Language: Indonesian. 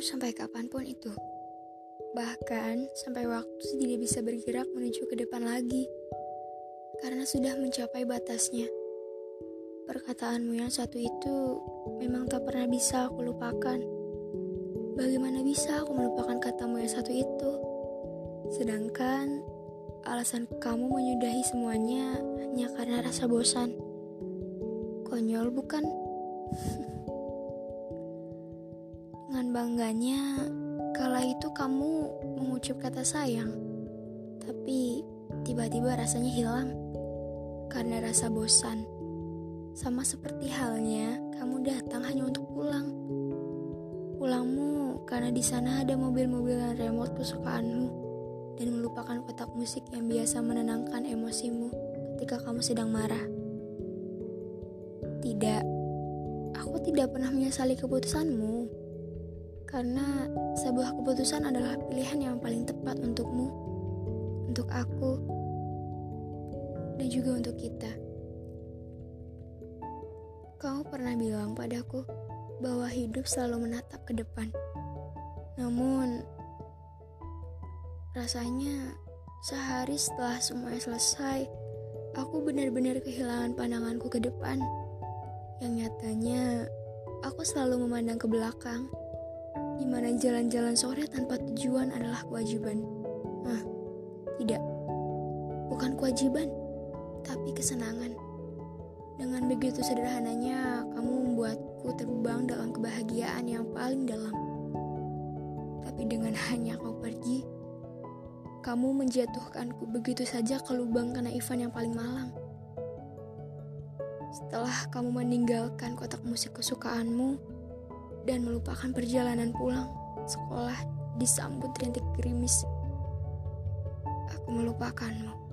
kapan pun itu. Bahkan sampai waktu tidak bisa bergerak menuju ke depan lagi. Karena sudah mencapai batasnya. Perkataanmu yang satu itu memang tak pernah bisa aku lupakan. Bagaimana bisa aku melupakan katamu yang satu itu? Sedangkan alasan kamu menyudahi semuanya hanya karena rasa bosan. Konyol bukan? Bangganya, kala itu kamu mengucap kata sayang, tapi tiba-tiba rasanya hilang karena rasa bosan. Sama seperti halnya kamu datang hanya untuk pulang. Pulangmu karena di sana ada mobil-mobil dan remote kesukaanmu dan melupakan kotak musik yang biasa menenangkan emosimu ketika kamu sedang marah. Tidak, aku tidak pernah menyesali keputusanmu karena sebuah keputusan adalah pilihan yang paling tepat untukmu, untuk aku, dan juga untuk kita. Kau pernah bilang padaku bahwa hidup selalu menatap ke depan. Namun, rasanya sehari setelah semuanya selesai, aku benar-benar kehilangan pandanganku ke depan. Yang nyatanya, aku selalu memandang ke belakang di mana jalan-jalan sore tanpa tujuan adalah kewajiban. Nah, tidak. Bukan kewajiban, tapi kesenangan. Dengan begitu sederhananya, kamu membuatku terbang dalam kebahagiaan yang paling dalam. Tapi dengan hanya kau pergi, kamu menjatuhkanku begitu saja ke lubang kenaifan yang paling malang. Setelah kamu meninggalkan kotak musik kesukaanmu, dan melupakan perjalanan pulang sekolah disambut rintik gerimis. Aku melupakanmu.